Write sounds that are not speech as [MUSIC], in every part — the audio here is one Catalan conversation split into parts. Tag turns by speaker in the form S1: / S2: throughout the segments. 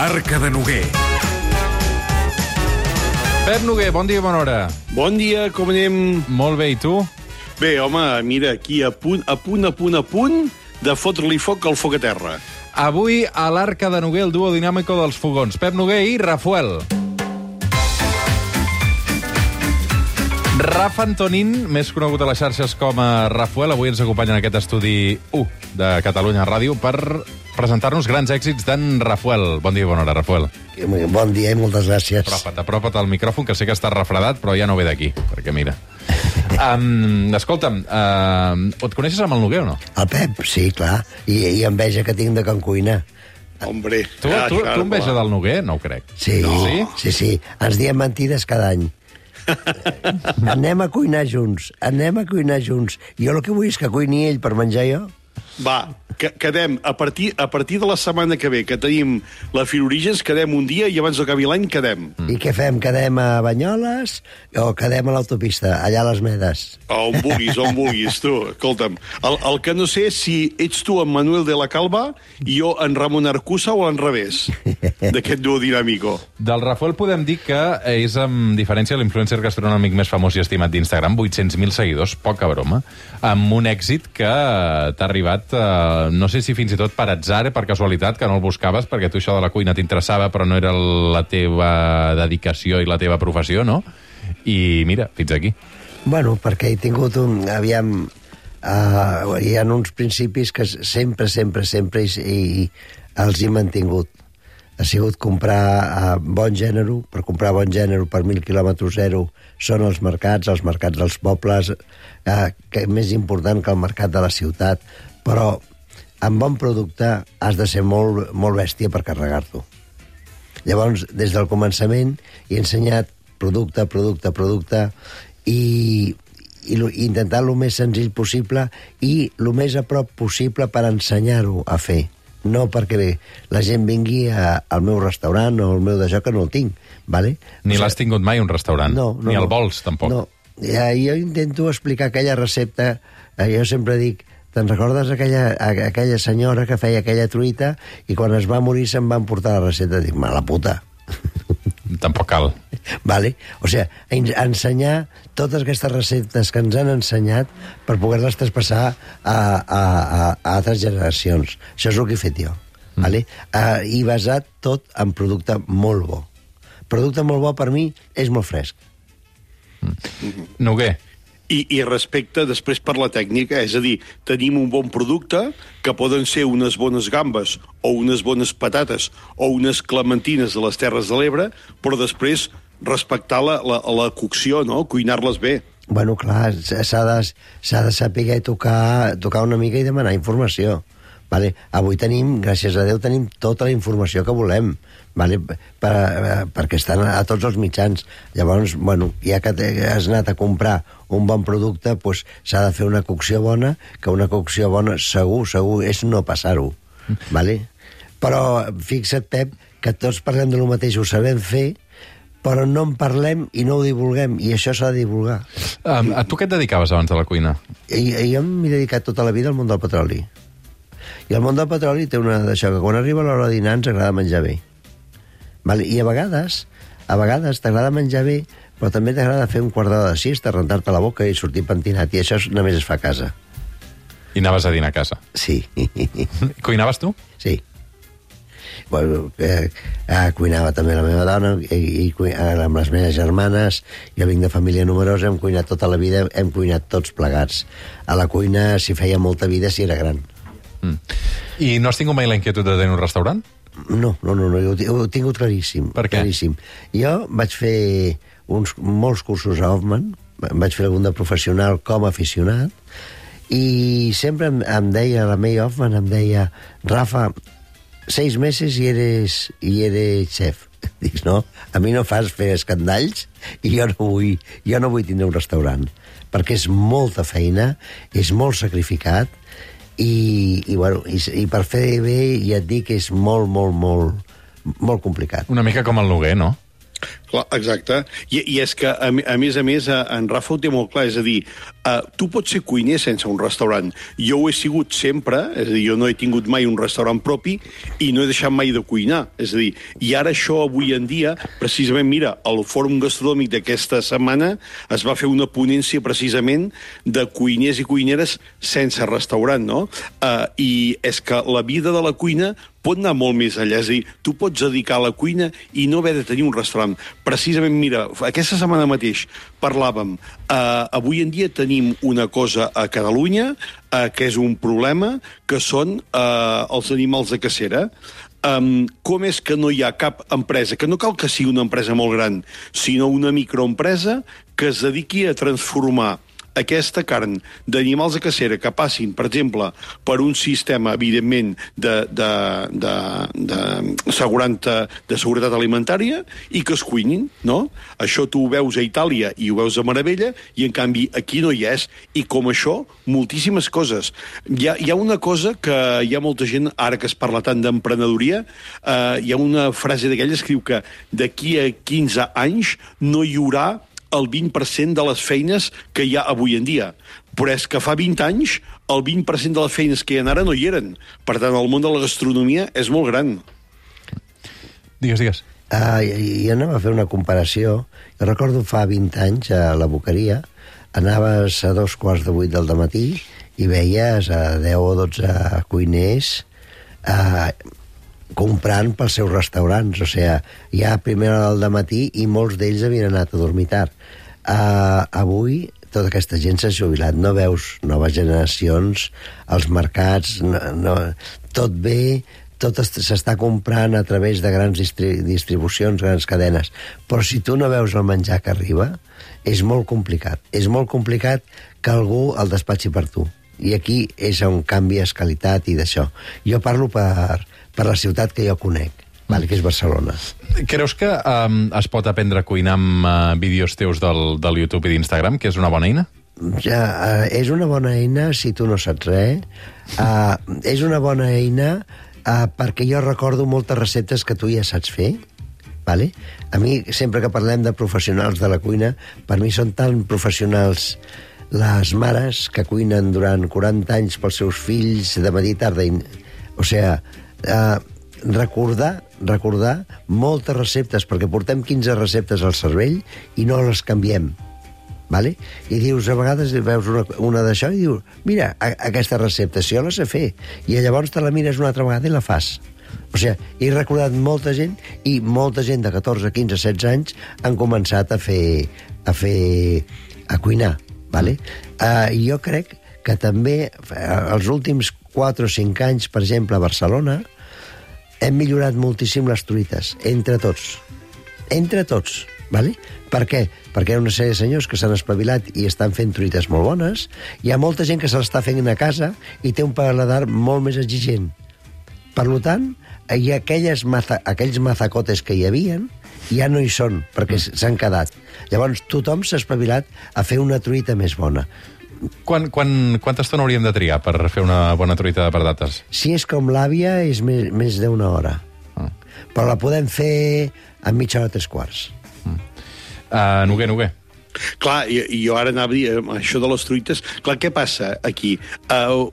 S1: l'Arca de Noguer.
S2: Pep Noguer, bon dia i bona hora.
S3: Bon dia, com anem?
S2: Molt bé, i tu?
S3: Bé, home, mira, aquí a punt, a punt, a punt, a punt de fotre-li foc al foc a terra.
S2: Avui a l'Arca de Noguer, el duo dinàmico dels fogons. Pep Noguer i Rafuel. Rafa Antonín, més conegut a les xarxes com a Rafuel, avui ens acompanya en aquest estudi 1 de Catalunya Ràdio per presentar-nos grans èxits d'en Rafuel. Bon dia i bona hora, Rafuel.
S4: Bon dia i moltes gràcies.
S2: Apropa't, apropa't al micròfon, que sé que estàs refredat, però ja no ve d'aquí, perquè mira... [LAUGHS] Um, escolta'm, uh, et coneixes amb el Noguer o no?
S4: El Pep, sí, clar. I, i enveja que tinc de Can Cuina.
S3: Hombre,
S2: Tu,
S3: ah,
S2: tu,
S3: clar,
S2: tu enveja
S3: clar.
S2: del Noguer? No ho crec.
S4: Sí,
S2: No?
S4: sí, sí, sí. Ens diem mentides cada any. [LAUGHS] anem a cuinar junts, anem a cuinar junts. Jo el que vull és que cuini ell per menjar jo.
S3: Va, que, quedem, a partir, a partir de la setmana que ve, que tenim la Fira Orígens, quedem un dia i abans d'acabi l'any quedem.
S4: Mm. I què fem? Quedem a Banyoles o quedem a l'autopista, allà a les Medes?
S3: On vulguis, on vulguis, tu. Escolta'm, el, el que no sé és si ets tu en Manuel de la Calva i jo en Ramon Arcusa o en revés d'aquest duo dinàmico.
S2: Del Rafuel podem dir que és, amb diferència, l'influencer gastronòmic més famós i estimat d'Instagram, 800.000 seguidors, poca broma, amb un èxit que t'ha arribat, eh, no sé si fins i tot per atzar, per casualitat, que no el buscaves, perquè tu això de la cuina t'interessava, però no era la teva dedicació i la teva professió, no? I mira, fins aquí.
S4: Bueno, perquè he tingut un... Aviam, uh, hi ha uns principis que sempre, sempre, sempre i, i els he mantingut. Ha sigut comprar uh, bon gènere, per comprar bon gènere per mil quilòmetres zero són els mercats, els mercats dels pobles, uh, que és més important que el mercat de la ciutat, però amb bon producte has de ser molt, molt bèstia per carregar-t'ho. Llavors, des del començament, he ensenyat producte, producte, producte, i, i, intentar el més senzill possible i el més a prop possible per ensenyar-ho a fer. No perquè la gent vingui a, al meu restaurant o al meu d'això, que no el tinc, ¿vale?
S2: Ni
S4: O sigui,
S2: l'has tingut mai, un restaurant.
S4: no, no,
S2: Ni el vols, tampoc.
S4: No. Ja, jo intento explicar aquella recepta, eh, jo sempre dic, te'n recordes aquella, aquella senyora que feia aquella truita i quan es va morir se'n van portar la recepta? Dic, mala puta. [LAUGHS]
S2: Tampoc cal.
S4: Vale? O sigui, en- ensenyar totes aquestes receptes que ens han ensenyat per poder-les traspassar a, a, a, a altres generacions. Això és el que he fet jo. Mm. Vale? Uh, I basat tot en producte molt bo. Producte molt bo per mi és molt fresc.
S2: Noguer,
S3: I, I respecte després per la tècnica, és a dir, tenim un bon producte que poden ser unes bones gambes o unes bones patates o unes clementines de les Terres de l'Ebre, però després respectar la, la, la cocció, no? cuinar-les bé.
S4: Bueno, clar, s'ha de, de saber tocar, tocar una mica i demanar informació. Vale? Avui tenim, gràcies a Déu, tenim tota la informació que volem, vale? per, eh, perquè estan a, tots els mitjans. Llavors, bueno, ja que has anat a comprar un bon producte, pues, s'ha de fer una cocció bona, que una cocció bona, segur, segur, és no passar-ho. Vale? Però fixa't, Pep, que tots parlem de lo mateix, ho sabem fer, però no en parlem i no ho divulguem, i això s'ha de divulgar.
S2: um, a tu què et dedicaves abans de la cuina?
S4: I, i jo m'he dedicat tota la vida al món del petroli. I el món del petroli té una d'això, que quan arriba l'hora de dinar ens agrada menjar bé. Vale? I a vegades, a vegades t'agrada menjar bé, però també t'agrada fer un quart d'hora de siesta, rentar-te la boca i sortir pentinat, i això és- només es fa a casa.
S2: I anaves a dinar a casa.
S4: Sí, [LAUGHS]
S2: Cuinaves tu?
S4: sí. Bueno, eh, eh, cuinava també la meva dona i, i eh, amb les meves germanes jo vinc de família numerosa, hem cuinat tota la vida hem cuinat tots plegats a la cuina s'hi feia molta vida si era gran
S2: Mm. I no has tingut mai la inquietud de tenir un restaurant?
S4: No, no, no, no ho, ti- ho he tingut claríssim.
S2: Per què?
S4: Claríssim. Jo vaig fer uns, molts cursos a Hoffman, vaig fer algun de professional com a aficionat, i sempre em, em deia, la May Hoffman em deia, Rafa, seis meses i eres, i eres chef. [LAUGHS] Dic, no, a mi no fas fer escandalls i jo no vull, jo no vull tindre un restaurant perquè és molta feina, és molt sacrificat i, i, bueno, i, i per fer bé ja et dic que és molt, molt, molt, molt complicat.
S2: Una mica com el Noguer, no?
S3: Clar, exacte. I, I és que, a, a més a més, en Rafa ho té molt clar, és a dir, uh, tu pots ser cuiner sense un restaurant. Jo ho he sigut sempre, és a dir, jo no he tingut mai un restaurant propi i no he deixat mai de cuinar. És a dir, i ara això avui en dia, precisament, mira, al Fòrum Gastronòmic d'aquesta setmana es va fer una ponència precisament de cuiners i cuineres sense restaurant, no? Uh, I és que la vida de la cuina pot anar molt més enllà. És a dir, tu pots dedicar a la cuina i no haver de tenir un restaurant. Precisament, mira, aquesta setmana mateix parlàvem, eh, avui en dia tenim una cosa a Catalunya eh, que és un problema, que són eh, els animals de cacera. Um, com és que no hi ha cap empresa, que no cal que sigui una empresa molt gran, sinó una microempresa que es dediqui a transformar aquesta carn d'animals de cacera que passin, per exemple, per un sistema, evidentment, de, de, de, de, seguranta, de seguretat alimentària i que es cuinin, no? Això tu ho veus a Itàlia i ho veus a Meravella i, en canvi, aquí no hi és. I com això, moltíssimes coses. Hi ha, hi ha una cosa que hi ha molta gent, ara que es parla tant d'emprenedoria, eh, hi ha una frase d'aquelles que diu que d'aquí a 15 anys no hi haurà el 20% de les feines que hi ha avui en dia. Però és que fa 20 anys el 20% de les feines que hi ha ara no hi eren. Per tant, el món de la gastronomia és molt gran.
S2: Digues, digues.
S4: Uh, i, i anem a fer una comparació. Jo recordo fa 20 anys a la Boqueria, anaves a dos quarts de vuit del matí i veies a 10 o 12 cuiners uh, comprant pels seus restaurants. O sigui, ja a primera hora del matí i molts d'ells havien anat a dormir tard. Uh, avui tota aquesta gent s'ha jubilat, no veus noves generacions, els mercats, no, no, tot bé, tot s'està comprant a través de grans distri distribucions, grans cadenes. Però si tu no veus el menjar que arriba, és molt complicat. És molt complicat que algú el despatxi per tu. I aquí és on canvies qualitat i d'això. Jo parlo per, per la ciutat que jo conec, vale, que és Barcelona.
S2: Creus que um, es pot aprendre a cuinar amb uh, vídeos teus del, del YouTube i d'Instagram, que és una bona eina?
S4: Ja, uh, és una bona eina si tu no saps res. Uh, és una bona eina uh, perquè jo recordo moltes receptes que tu ja saps fer, vale? A mi, sempre que parlem de professionals de la cuina, per mi són tan professionals les mares que cuinen durant 40 anys pels seus fills de matí tarda. O sigui, eh, recordar, recordar moltes receptes, perquè portem 15 receptes al cervell i no les canviem. Vale? I dius, a vegades veus una, una d'això i dius, mira, a, aquesta recepta, si jo la sé fer, i llavors te la mires una altra vegada i la fas. O sigui, he recordat molta gent i molta gent de 14, 15, 16 anys han començat a fer a fer a cuinar, vale? Uh, jo crec que també uh, els últims 4 o 5 anys, per exemple, a Barcelona, hem millorat moltíssim les truites, entre tots. Entre tots, vale? Per què? Perquè hi ha una sèrie de senyors que s'han espavilat i estan fent truites molt bones. Hi ha molta gent que se l'està fent a casa i té un paladar molt més exigent. Per tant, hi ha aquelles maza, aquells mazacotes que hi havien, ja no hi són, perquè s'han quedat. Llavors, tothom s'ha espavilat a fer una truita més bona.
S2: Quan, quan, quanta estona hauríem de trigar per fer una bona truita de patates?
S4: Si és com l'àvia, és més, més d'una hora. Ah. Però la podem fer en mitja hora, tres quarts.
S2: Mm. Uh, Noguer, Noguer.
S3: Clar, i, jo ara anava a dir, eh, això de les truites, clar, què passa aquí? Uh,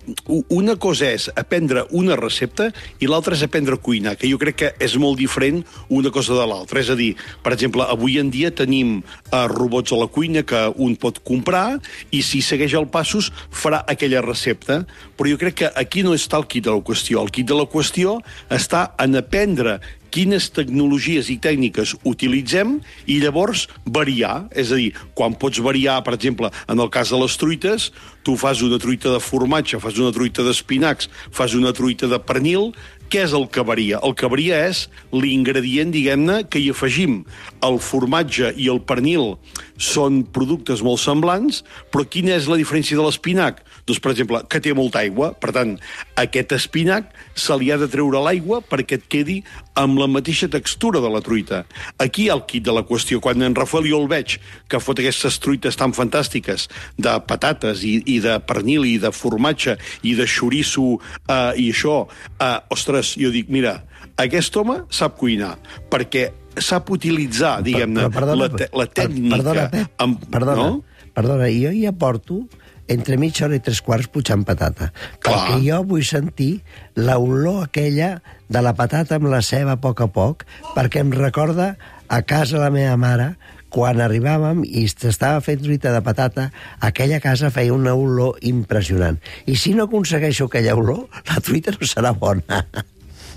S3: una cosa és aprendre una recepta i l'altra és aprendre a cuinar, que jo crec que és molt diferent una cosa de l'altra. És a dir, per exemple, avui en dia tenim uh, robots a la cuina que un pot comprar i si segueix els passos farà aquella recepta, però jo crec que aquí no està el kit de la qüestió. El kit de la qüestió està en aprendre quines tecnologies i tècniques utilitzem i llavors variar. És a dir, quan pots variar, per exemple, en el cas de les truites, tu fas una truita de formatge, fas una truita d'espinacs, fas una truita de pernil, què és el que varia? El que varia és l'ingredient, diguem-ne, que hi afegim. El formatge i el pernil són productes molt semblants, però quina és la diferència de l'espinac? Doncs, per exemple, que té molta aigua. Per tant, aquest espinac se li ha de treure l'aigua perquè et quedi amb la mateixa textura de la truita. Aquí el kit de la qüestió. Quan en Rafael jo el veig, que fot aquestes truites tan fantàstiques de patates i, i de pernil i de formatge i de xoriço eh, i això, eh, ostres, jo dic, mira, aquest home sap cuinar, perquè sap utilitzar, diguem-ne, la, te, la tècnica...
S4: Perdona, Pep,
S3: amb,
S4: perdona,
S3: No?
S4: perdona, jo hi aporto entre mitja hora i tres quarts putxant patata.
S3: Clar.
S4: Perquè jo vull sentir l'olor aquella de la patata amb la ceba a poc a poc, perquè em recorda a casa la meva mare, quan arribàvem i s'estava fent truita de patata, aquella casa feia una olor impressionant. I si no aconsegueixo aquella olor, la truita no serà bona.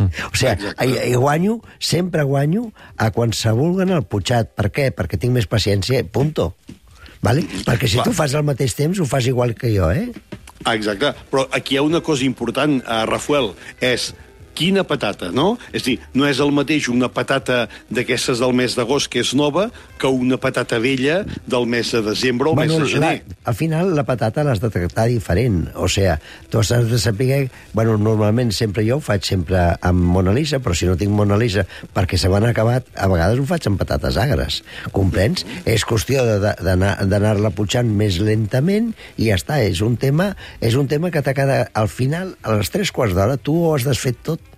S4: O sigui, i guanyo, sempre guanyo a quan se vulguen el putxat. Per què? Perquè tinc més paciència, punto. Vale? Perquè si
S3: Clar.
S4: tu fas al mateix temps, ho fas igual que jo, eh?
S3: Exacte. Però aquí hi ha una cosa important, uh, Rafael, és quina patata, no? És dir, no és el mateix una patata d'aquestes del mes d'agost, que és nova, que una patata vella del mes de desembre o bueno, mes de
S4: la,
S3: gener.
S4: al final la patata l'has de tractar diferent. O sigui, tu has de saber... Bueno, normalment sempre jo ho faig sempre amb Mona Lisa, però si no tinc Mona Lisa perquè se m'han acabat, a vegades ho faig amb patates agres. Comprens? És qüestió d'anar-la putxant més lentament i ja està. És un tema, és un tema que t'ha quedat... Al final, a les tres quarts d'hora, tu ho has desfet tot.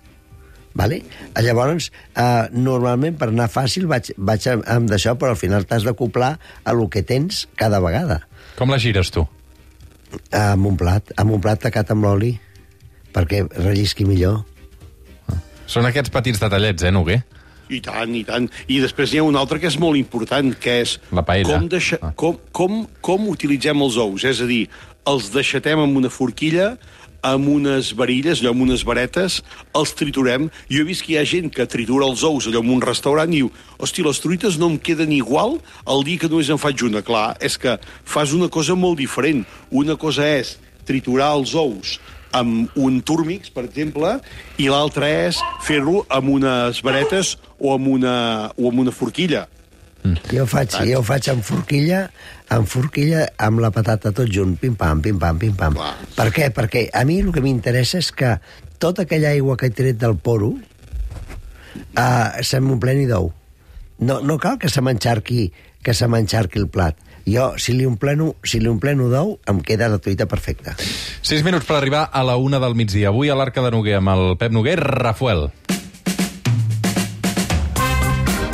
S4: Vale? Llavors, eh, normalment per anar fàcil vaig, vaig amb, d'això, però al final t'has d'acoplar a lo que tens cada vegada.
S2: Com la gires, tu?
S4: Amb un plat, amb un plat tacat amb l'oli, perquè rellisqui millor.
S2: Són aquests petits detallets, eh, Noguer?
S3: I tant, i tant. I després n'hi ha un altre que és molt important, que és
S2: La paella.
S3: com, deixa,
S2: Ah.
S3: com, com, com utilitzem els ous. És a dir, els deixatem amb una forquilla, amb unes varilles, allò amb unes varetes, els triturem. Jo he vist que hi ha gent que tritura els ous allò en un restaurant i diu hosti, les truites no em queden igual el dia que només en faig una. Clar, és que fas una cosa molt diferent. Una cosa és triturar els ous amb un túrmix, per exemple, i l'altra és fer-lo amb unes varetes o amb una, o amb una forquilla.
S4: Jo ho faig, jo ho faig amb forquilla, amb forquilla, amb la patata tot junt, pim-pam, pim-pam, pim-pam. Per què? Perquè a mi el que m'interessa és que tota aquella aigua que he tret del poro uh, se m'ompleni d'ou. No, no cal que se m'encharqui que se m'encharqui el plat. Jo, si li ompleno, si li ompleno d'ou, em queda la truita perfecta.
S2: 6 minuts per arribar a la una del migdia. Avui a l'Arca de Noguer amb el Pep Noguer, Rafuel.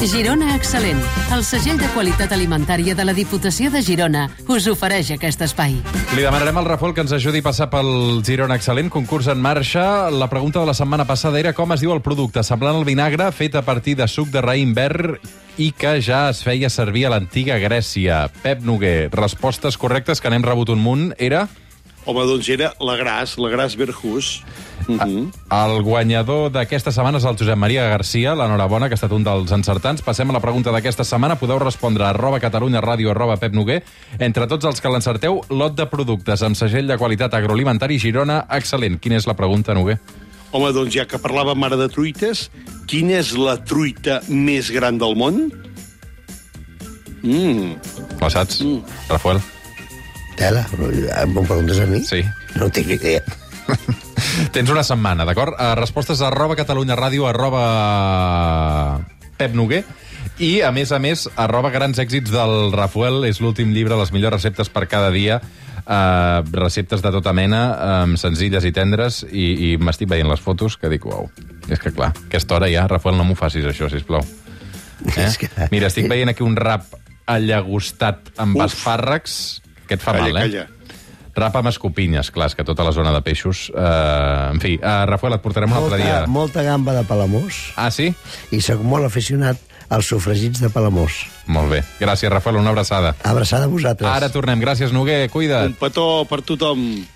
S1: Girona Excel·lent, el segell de qualitat alimentària de la Diputació de Girona, us ofereix aquest espai.
S2: Li demanarem al Rafuel que ens ajudi a passar pel Girona Excel·lent, concurs en marxa. La pregunta de la setmana passada era com es diu el producte semblant al vinagre fet a partir de suc de raïm verd i que ja es feia servir a l'antiga Grècia. Pep Noguer, respostes correctes que n'hem rebut un munt, era...
S3: Home, doncs era la Gras, la Gras Verjus. Uh -huh.
S2: El guanyador d'aquesta setmana és el Josep Maria Garcia. L'enhorabona, que ha estat un dels encertants. Passem a la pregunta d'aquesta setmana. Podeu respondre a arroba Catalunya Ràdio, arroba Pep Noguer. Entre tots els que l'encerteu, lot de productes amb segell de qualitat agroalimentari Girona excel·lent. Quina és la pregunta, Noguer?
S3: Home, doncs ja que parlàvem ara de truites, quina és la truita més gran del món? Mm,
S2: La saps, Rafael?
S4: Tela, em preguntes a mi?
S2: Sí.
S4: No tinc idea.
S2: Tens una setmana, d'acord? Uh, respostes a arroba Catalunya Ràdio, arroba Pep Noguer. I, a més a més, arroba grans èxits del Rafael. És l'últim llibre, les millors receptes per cada dia. Uh, receptes de tota mena, um, senzilles i tendres, i, i m'estic veient les fotos que dic, uau, és que clar, aquesta hora ja, Rafael, no m'ho facis això, sisplau. Eh?
S4: És que-
S2: Mira, estic veient aquí un rap allagostat amb
S3: Uf.
S2: espàrrecs, que et fa
S3: calla,
S2: mal, eh?
S3: calla.
S2: Rap amb escopinyes, clar, és que tota la zona de peixos... Uh, en fi, uh, Rafael, et portarem un altre
S4: Molta,
S2: dia.
S4: molta gamba de Palamós
S2: Ah, sí?
S4: i sóc molt aficionat als sofregits de Palamós.
S2: Molt bé. Gràcies, Rafael, una abraçada.
S4: Abraçada a vosaltres.
S2: Ara tornem. Gràcies, Noguer. Cuida't.
S3: Un petó per tothom.